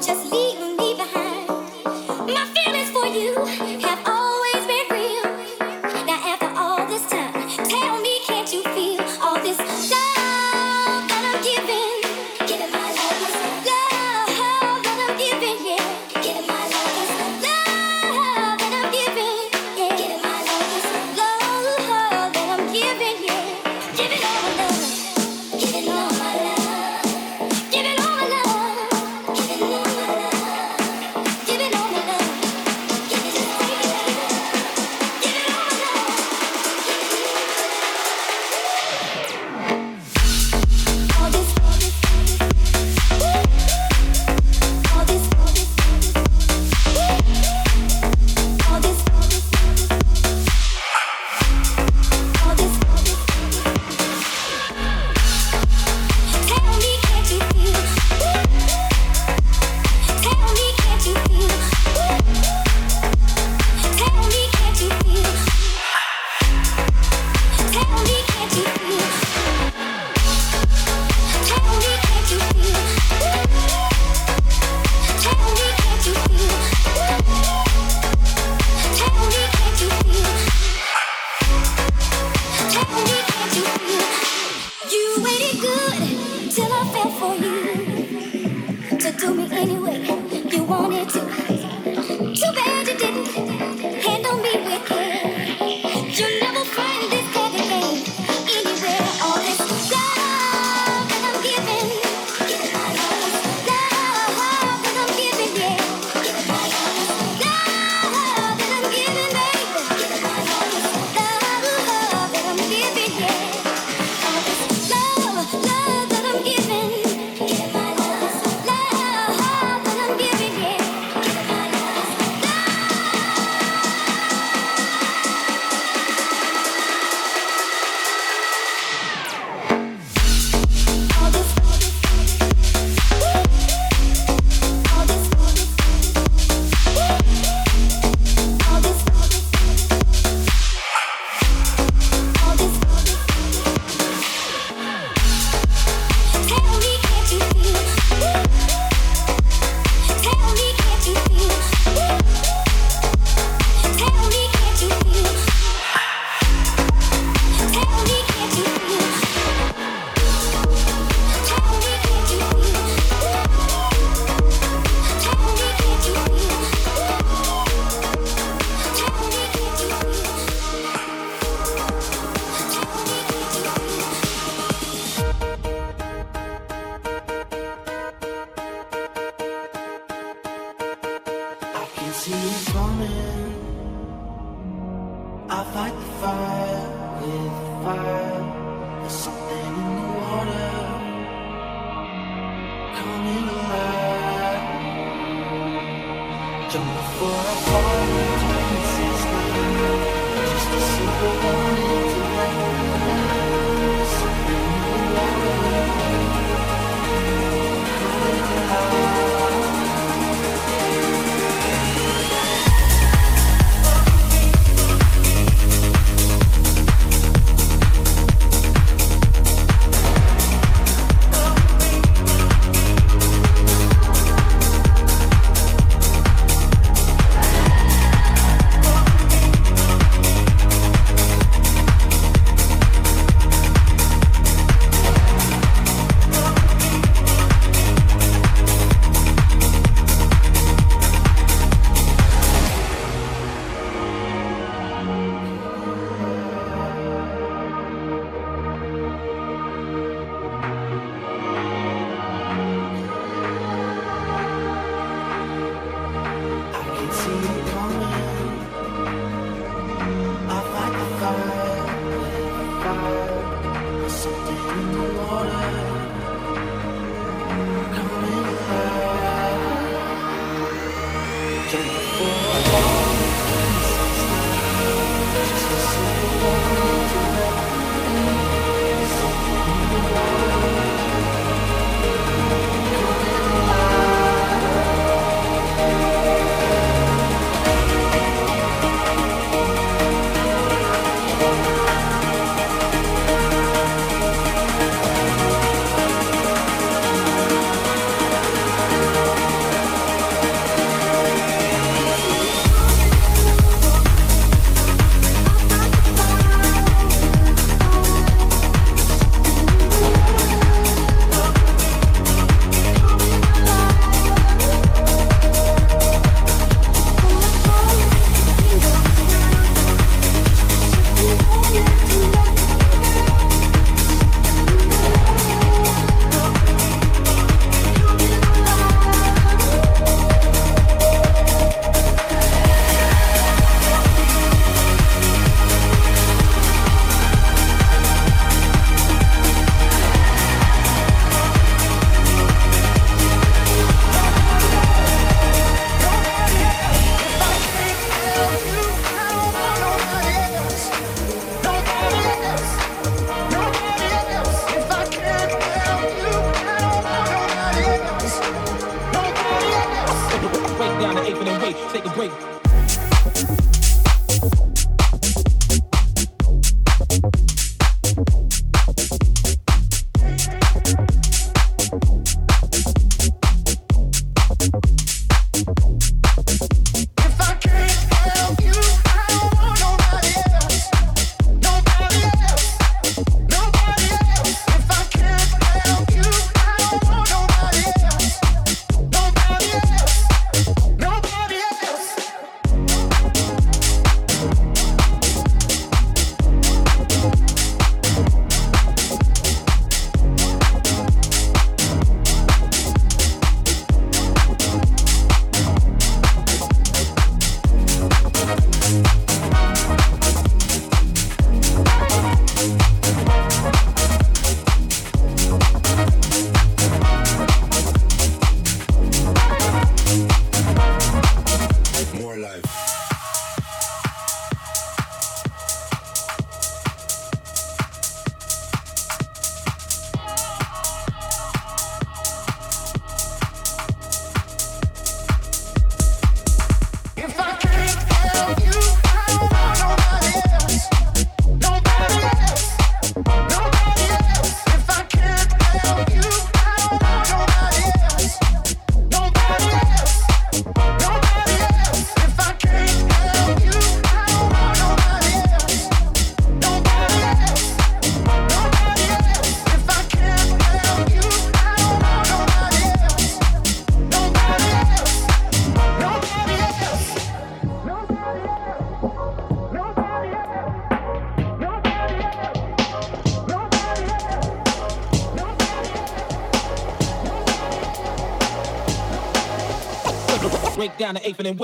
just leave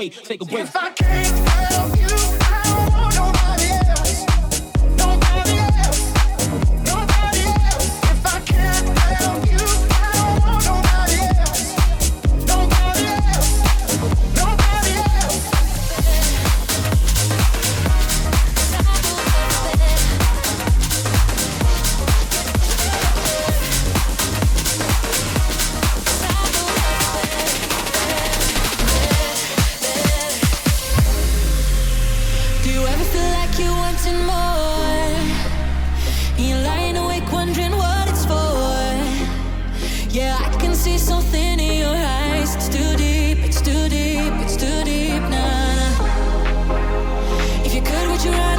down the eighth and then wait, take a break. see in your eyes. It's too deep, it's too deep, it's too deep now. If you could, would you?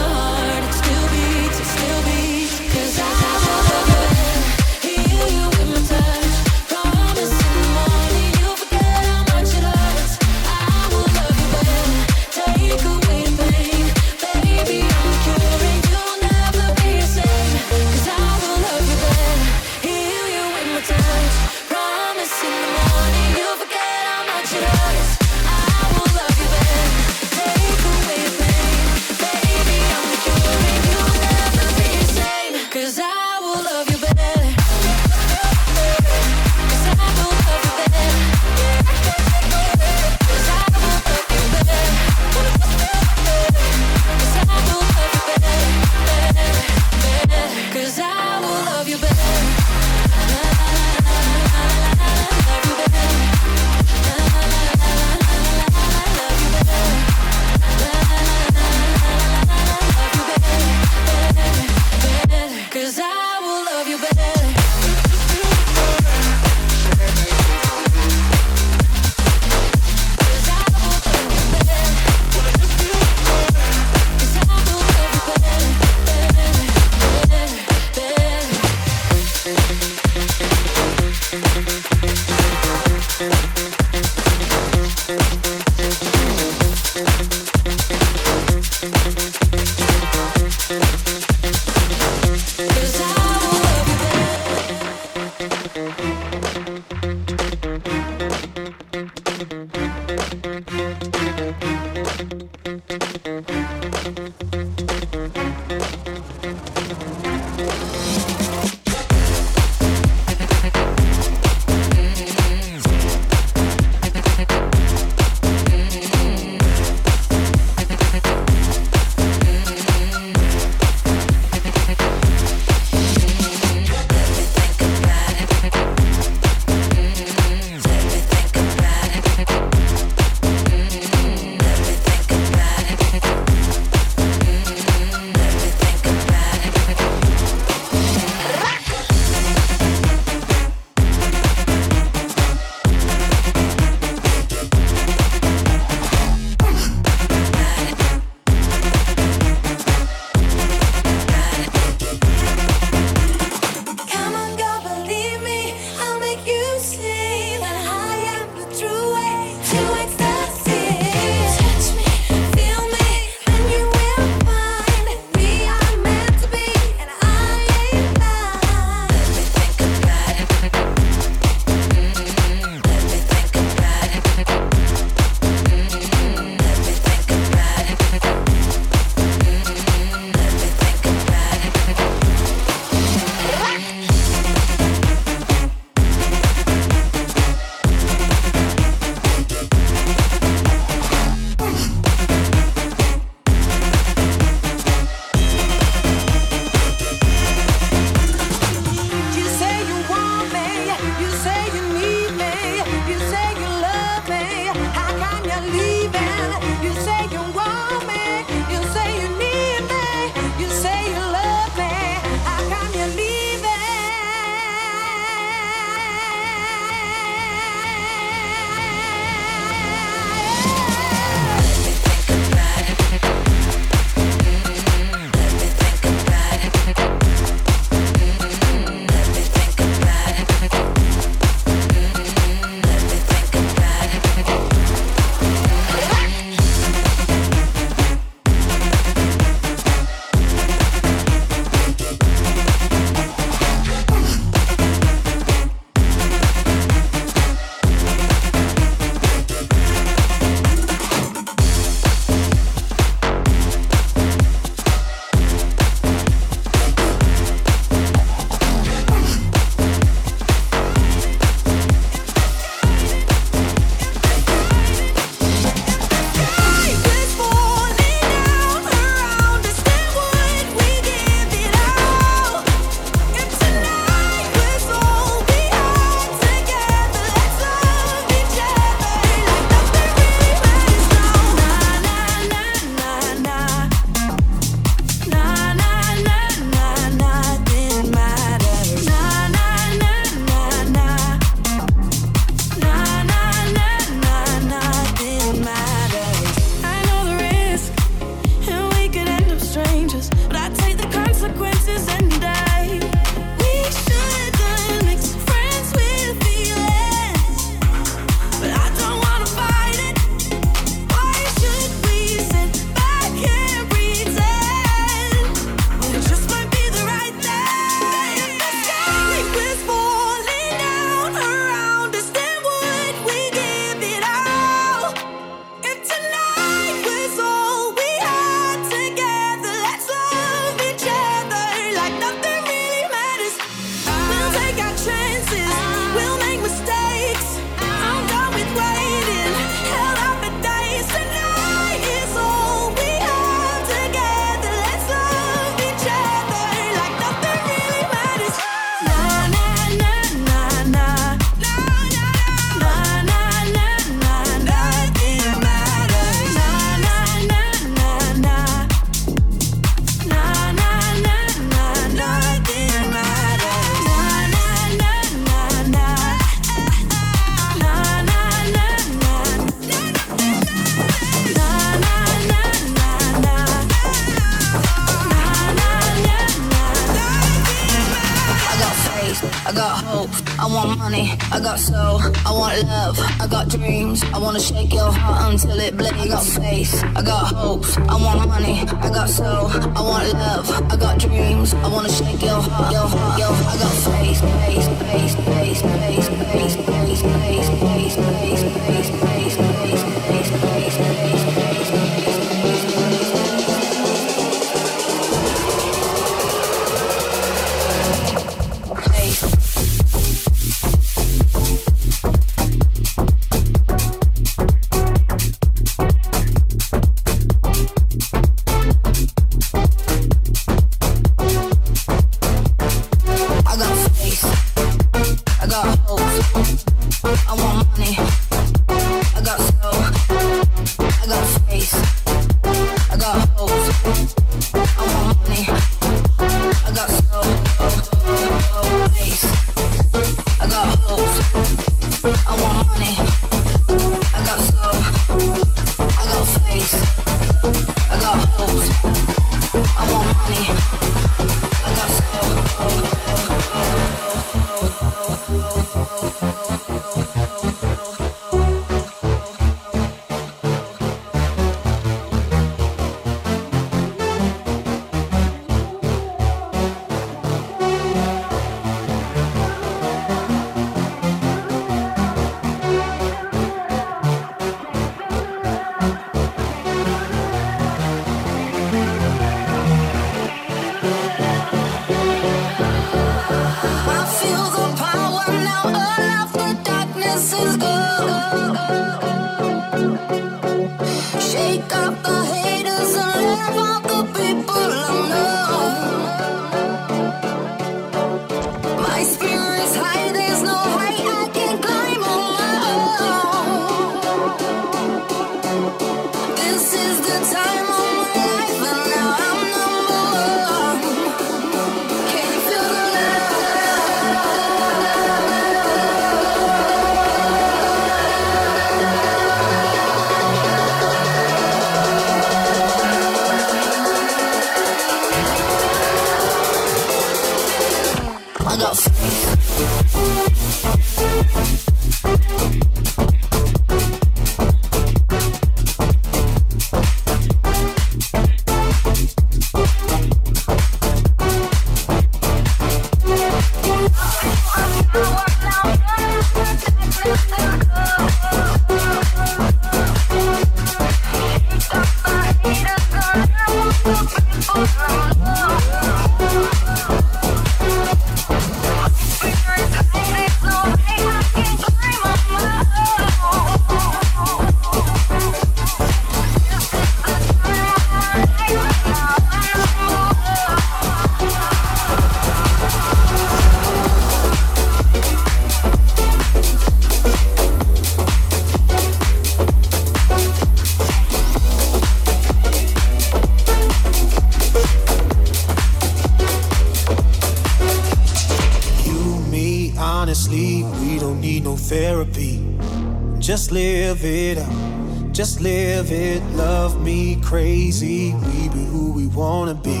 Live it up. Just live it. Love me crazy. We be who we wanna be.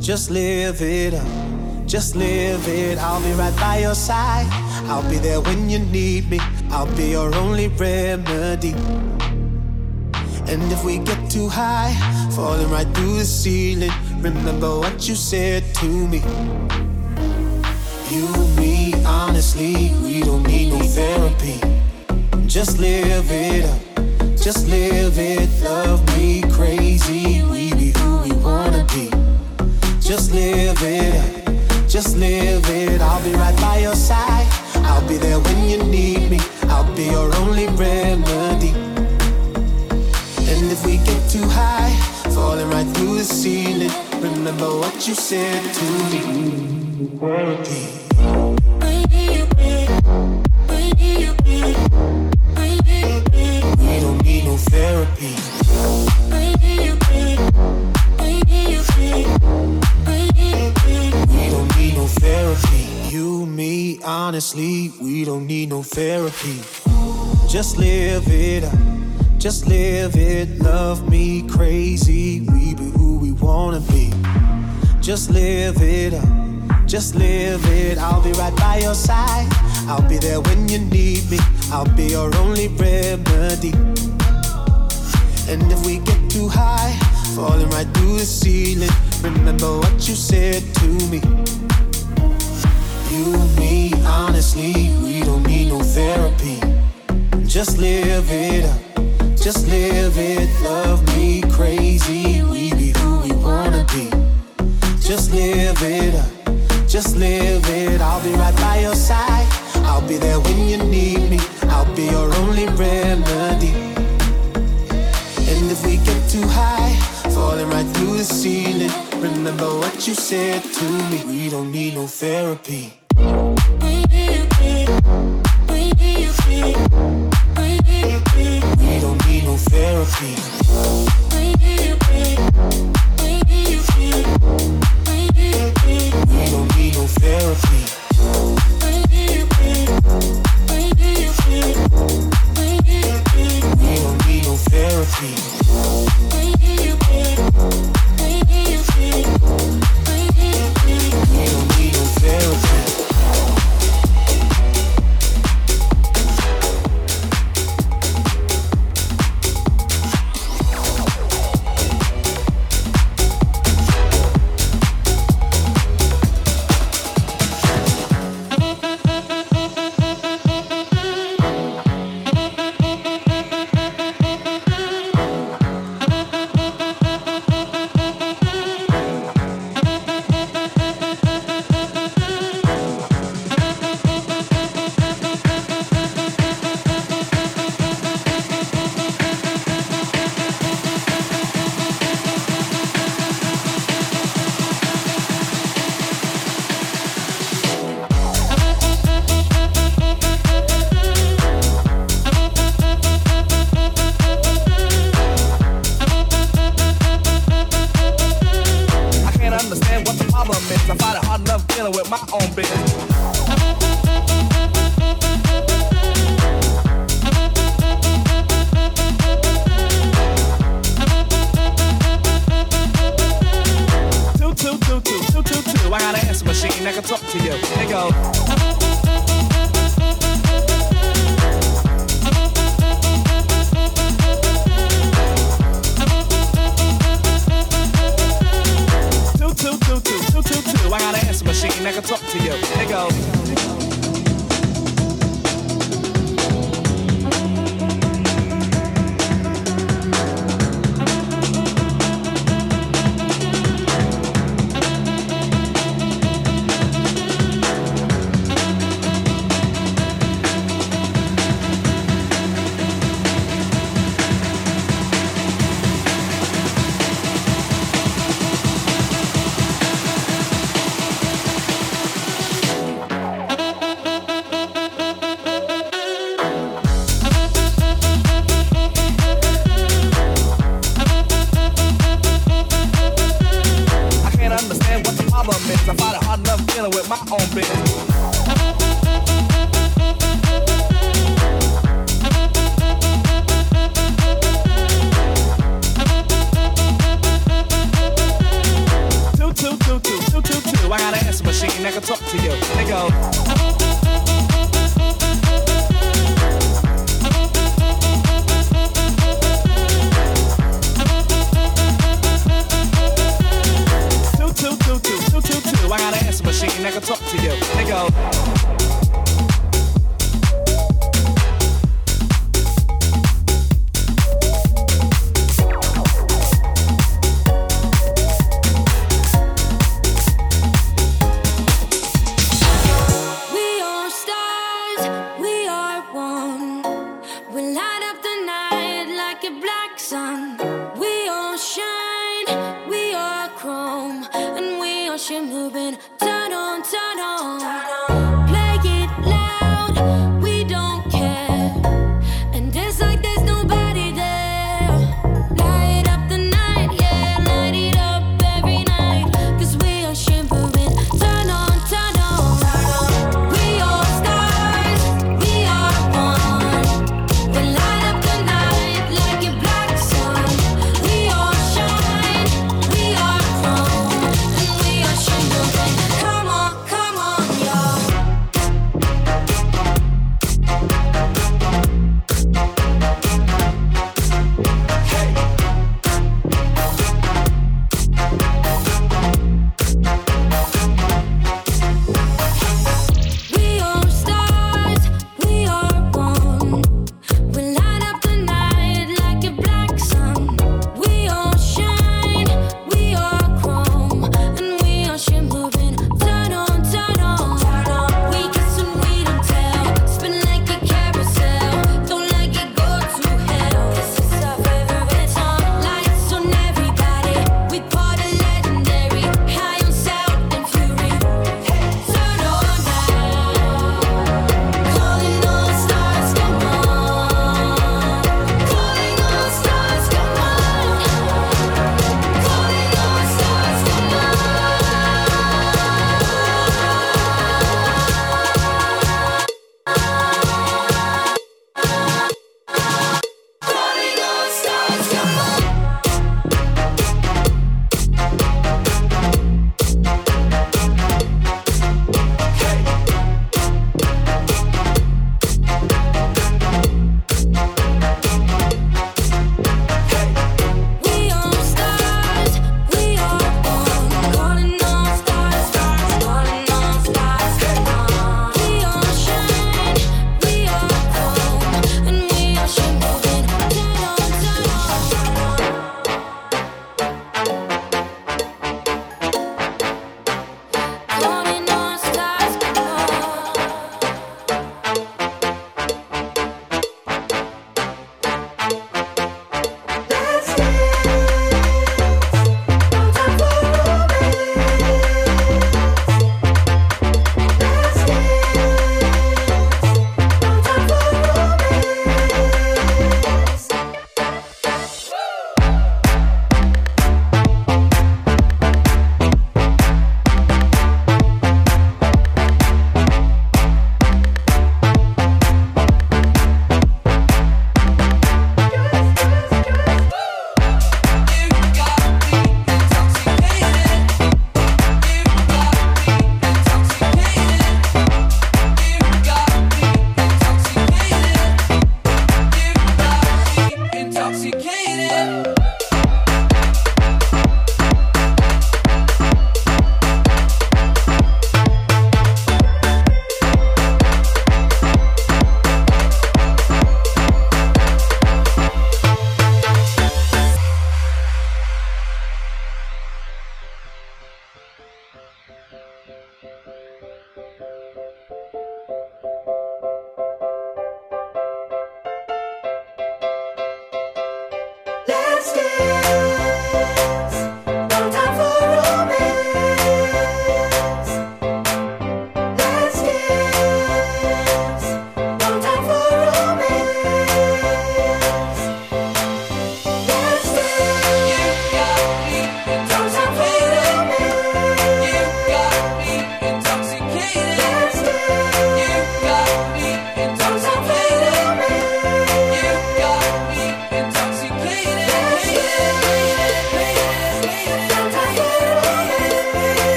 Just live it up. Just live it. I'll be right by your side. I'll be there when you need me. I'll be your only remedy. And if we get too high, falling right through the ceiling, remember what you said to me. You, me, honestly, we don't need no therapy. Just live it up. Just live it. Love me crazy. We be who we wanna be. Just live it up. Just live it. I'll be right by your side. I'll be there when you need me. I'll be your only remedy. And if we get too high, falling right through the ceiling, remember what you said to me. We don't need no therapy. We don't need no therapy. You, me, honestly, we don't need no therapy. Just live it up. Just live it. Love me crazy. We be who we wanna be. Just live it up. Just live it. I'll be right by your side. I'll be there when you need me. I'll be your only remedy. And if we get too high, falling right through the ceiling, remember what you said to me. You and me, honestly, we don't need no therapy. Just live it up, just live it. Love me crazy, we be who we wanna be. Just live it up, just live it. I'll be right by your side. I'll be there when you need me. I'll be your only remedy. And if we get too high, falling right through the ceiling, remember what you said to me. We don't need no therapy. We don't need no therapy. We don't need no therapy. feet.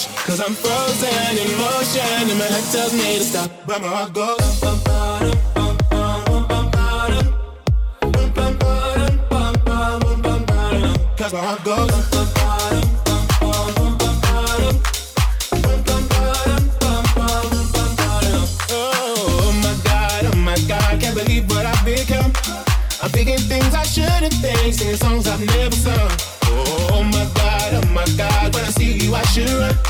a crush. Cause I'm frozen in motion, and my head tells me to stop. But my heart goes. Bum, bum, bum, Cause my heart goes. I'm thinking things I shouldn't think, singing songs I've never sung. Oh, oh my God, oh my God, when I see you I should run.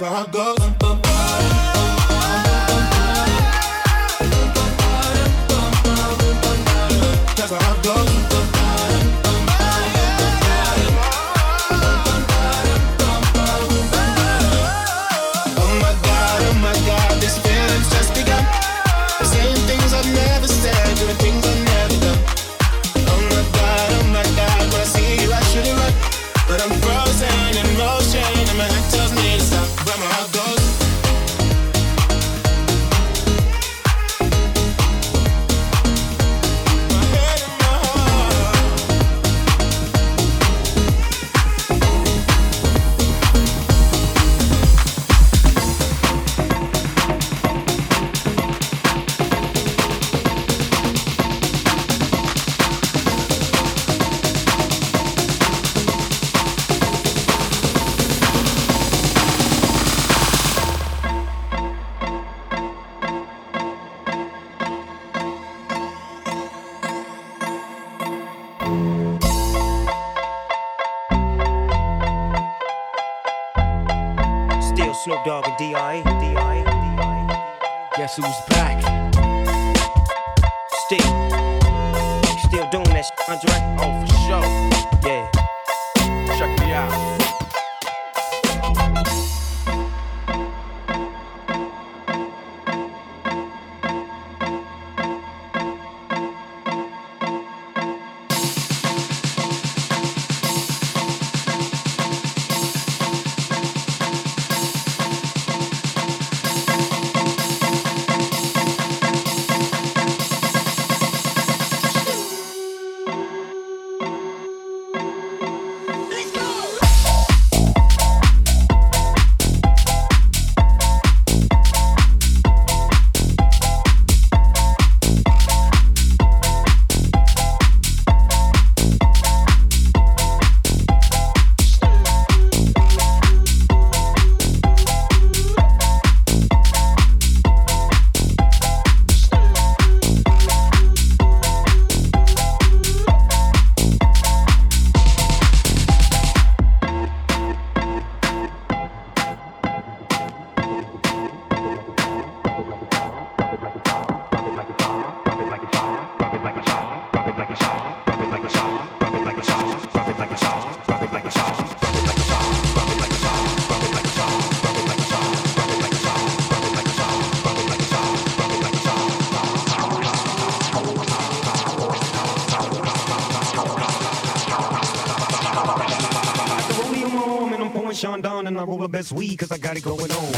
that's I go. best weed, cause I got it going on.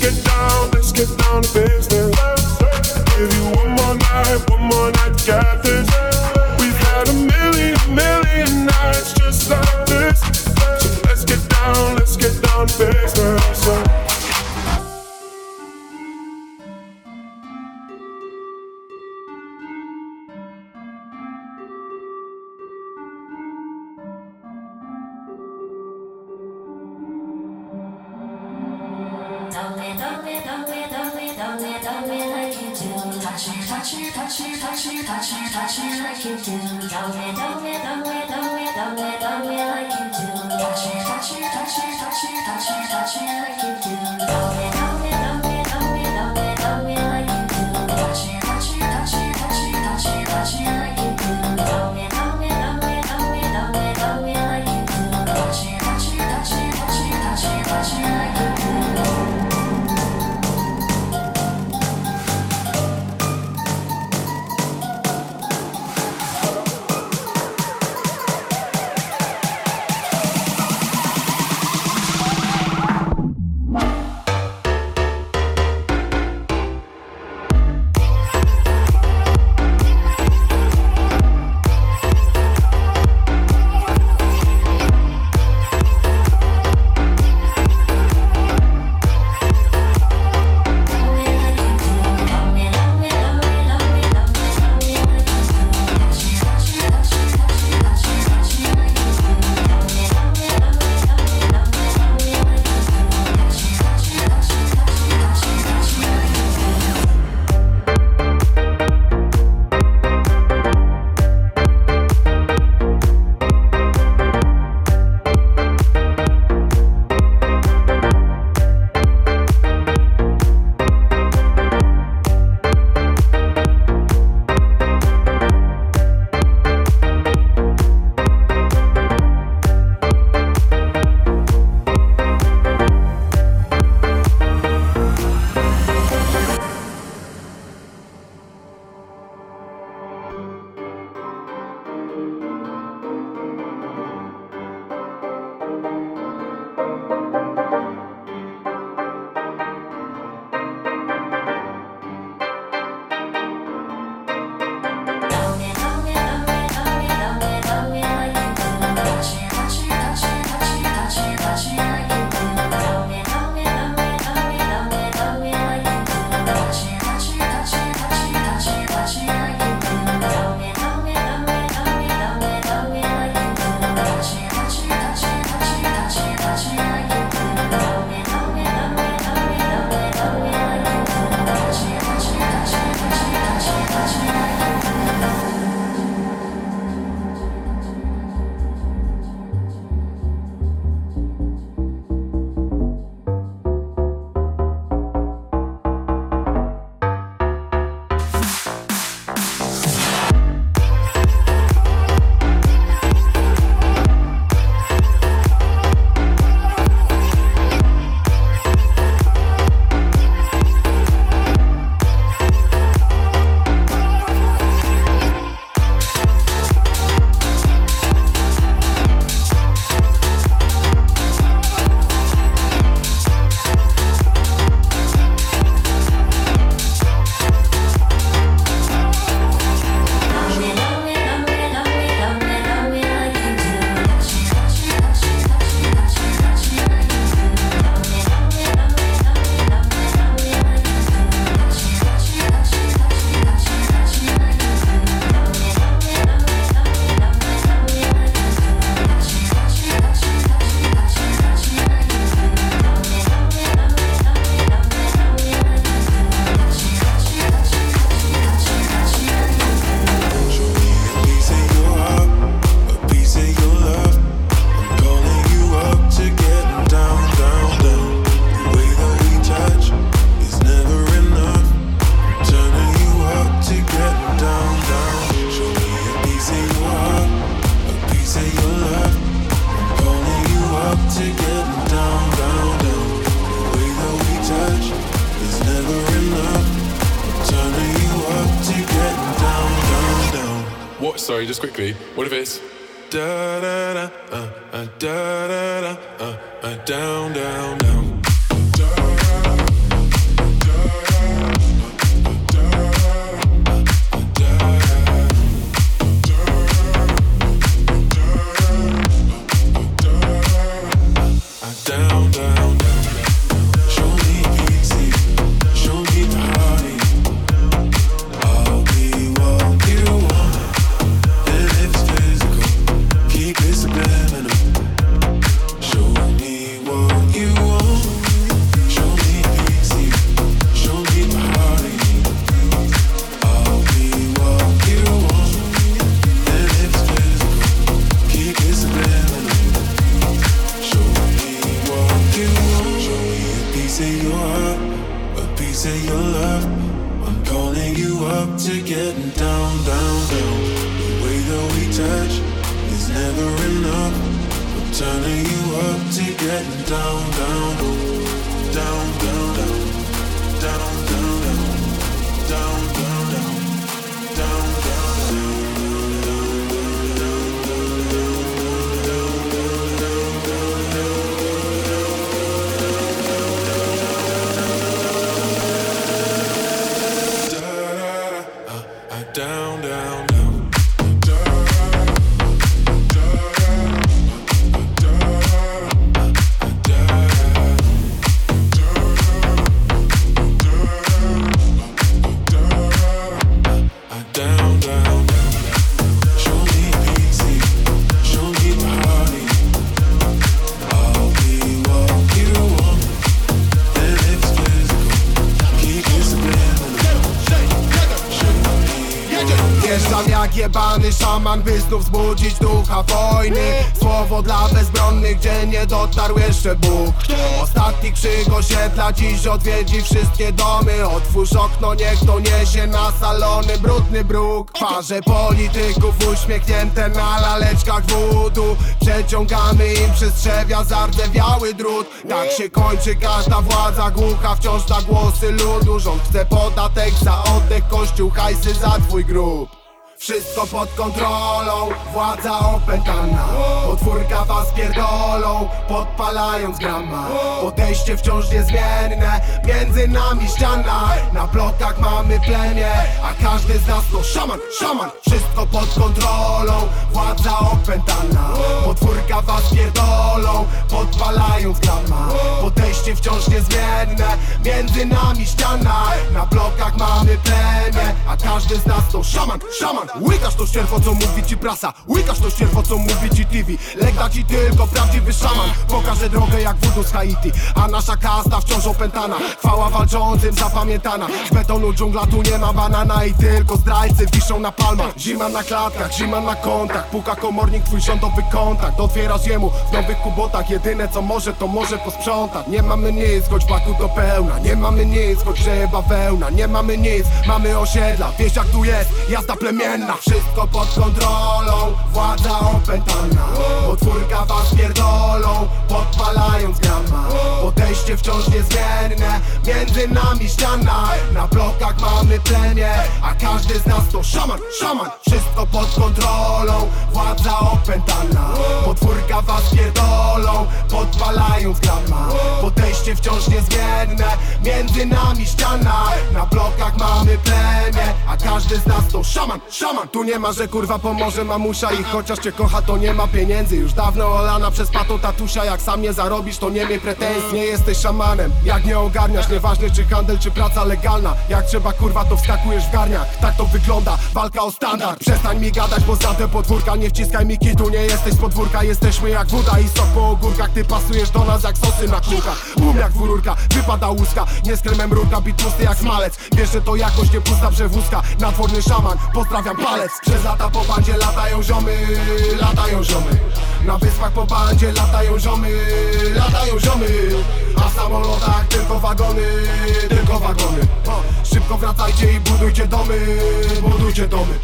Get down let's get down, let's get down to business. touch me, touch me, touch me, touch me, touch me, touch me like you do. Don't me, don't me, don't me, don't me, don't me, don't me like you do. Touch me, touch me, touch me, touch me, touch me, touch me like you do. Don't. Sorry, just quickly. What if it's da da da uh, uh, da da da uh, uh, down down down. Znów wzbudzić ducha wojny. Słowo dla bezbronnych, gdzie nie dotarł jeszcze Bóg. Ostatni krzyk osiedla dziś odwiedzi wszystkie domy. Otwórz okno, niech to niesie na salony brudny bruk. Twarze polityków uśmiechnięte na laleczkach wodu Przeciągamy im przez trzewia zardzewiały drut. Tak się kończy każda władza głucha Wciąż na głosy ludu. Rząd chce podatek za oddech, kościół hajsy za twój grób wszystko pod kontrolą, władza opętana. Potwórka was pierdolą, podpalając grama. Podejście wciąż niezmienne, między nami ściana. Na blokach mamy plemię, a każdy z nas to szaman, szaman. Wszystko pod kontrolą, władza opętana. Potwórka was pierdolą, podpalając grama. Podejście wciąż niezmienne, między nami ściana. Na blokach mamy plemię, a każdy z nas to szaman, szaman Łykasz to ścierwo, co mówi ci prasa. Łykasz to ścierwo, co mówi ci TV Legda ci tylko prawdziwy szaman. Pokaże drogę jak voodoo z Haiti. A nasza kasta wciąż opętana. Chwała walczącym zapamiętana. Z betonu dżungla tu nie ma banana. I tylko zdrajcy wiszą na palmach. Zima na klatkach, zima na kontach Puka komornik, twój rządowy kontakt. Otwierasz jemu w nowych kubotach. Jedyne co może, to może posprzątać. Nie mamy nic, choć baku do pełna. Nie mamy nic, choć grzeje bawełna Nie mamy nic, mamy osiedla. Wiesz jak tu jest, jazda plemienna Wszystko pod kontrolą, władza opętana. Potwórka was pierdolą, podpalając grama Podejście wciąż niezmienne, między nami ściana. Na blokach mamy plemię, a każdy z nas to szaman, szaman. Wszystko pod kontrolą, władza opętana. Potwórka was pierdolą, podpalając grama Podejście wciąż niezmienne, między nami ściana. Na blokach mamy plemię, a każdy z nas to szaman, szaman. Tu nie ma, że kurwa pomoże mamusia i chociaż cię kocha to nie ma pieniędzy. Już dawno olana przez pato tatusia Jak sam nie zarobisz to nie miej pretensji Nie jesteś szamanem, jak nie ogarniasz Nieważne czy handel czy praca legalna. Jak trzeba kurwa to wskakujesz w garniach Tak to wygląda, walka o standard. Przestań mi gadać, bo za te podwórka Nie wciskaj mi kitu, nie jesteś z podwórka Jesteśmy jak woda i sok po ogórkach. Ty pasujesz do nas jak sosy na kółkach. Bum jak fururka, wypada łuska. Nie z kremem rurka, bit tłusty jak smalec. Wiesz, że to jakoś nie pusta przewózka Nadworny szaman, pozdrawiam palec. Przez lata po bandzie latają ziomy Latają ziomy. Na wyspach po bandzie latają ziomy Latają ziomy A w samolotach tylko wagony Tylko wagony. Szybko wracajcie i budujcie domy Budujcie domy.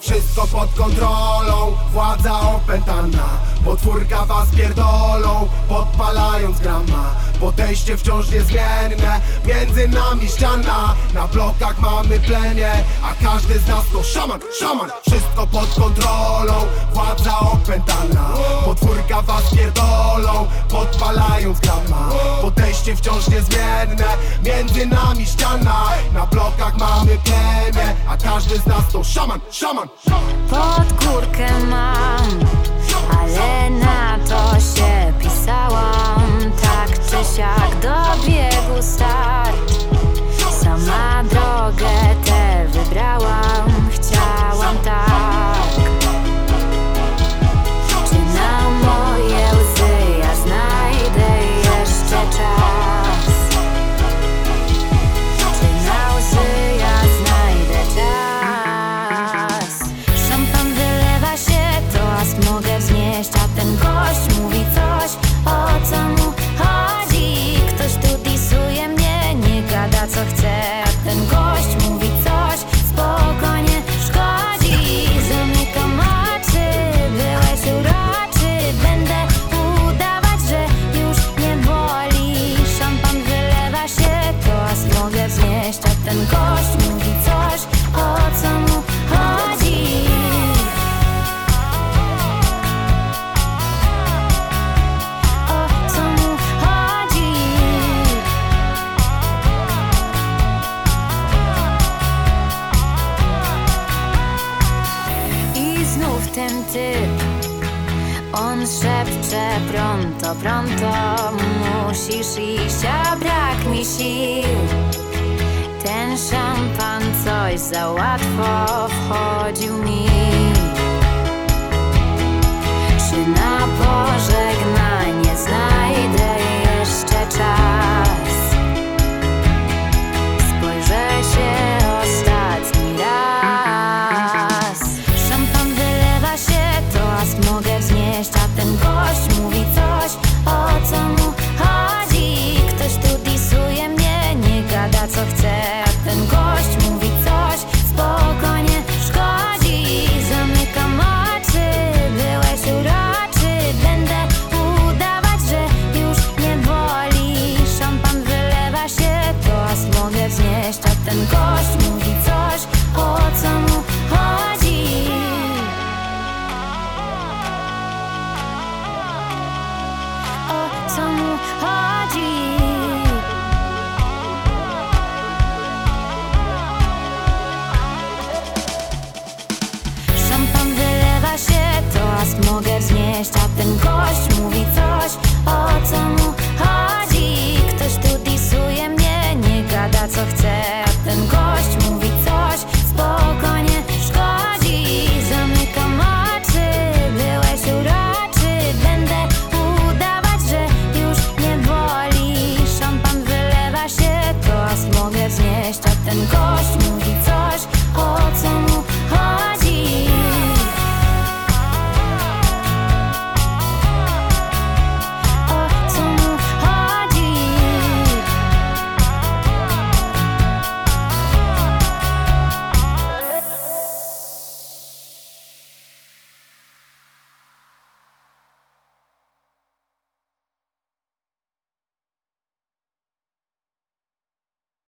Wszystko pod kontrolą Władza opętana Potwórka was pierdolą, podpalając grama. Podejście wciąż niezmienne, między nami ściana. Na blokach mamy plemię, a każdy z nas to szaman, szaman. Wszystko pod kontrolą, władza opętana Potwórka was pierdolą, podpalając grama Podejście wciąż niezmienne, między nami ściana. Na blokach mamy plemię, a każdy z nas to szaman, szaman. Pod górkę mam, ale na to się pisałam. Tak czy siak dobiegł start. Sama drogę Musisz iść, a brak mi sił. Ten szampan coś za łatwo wchodził mi. Czy na pożegnanie znajdę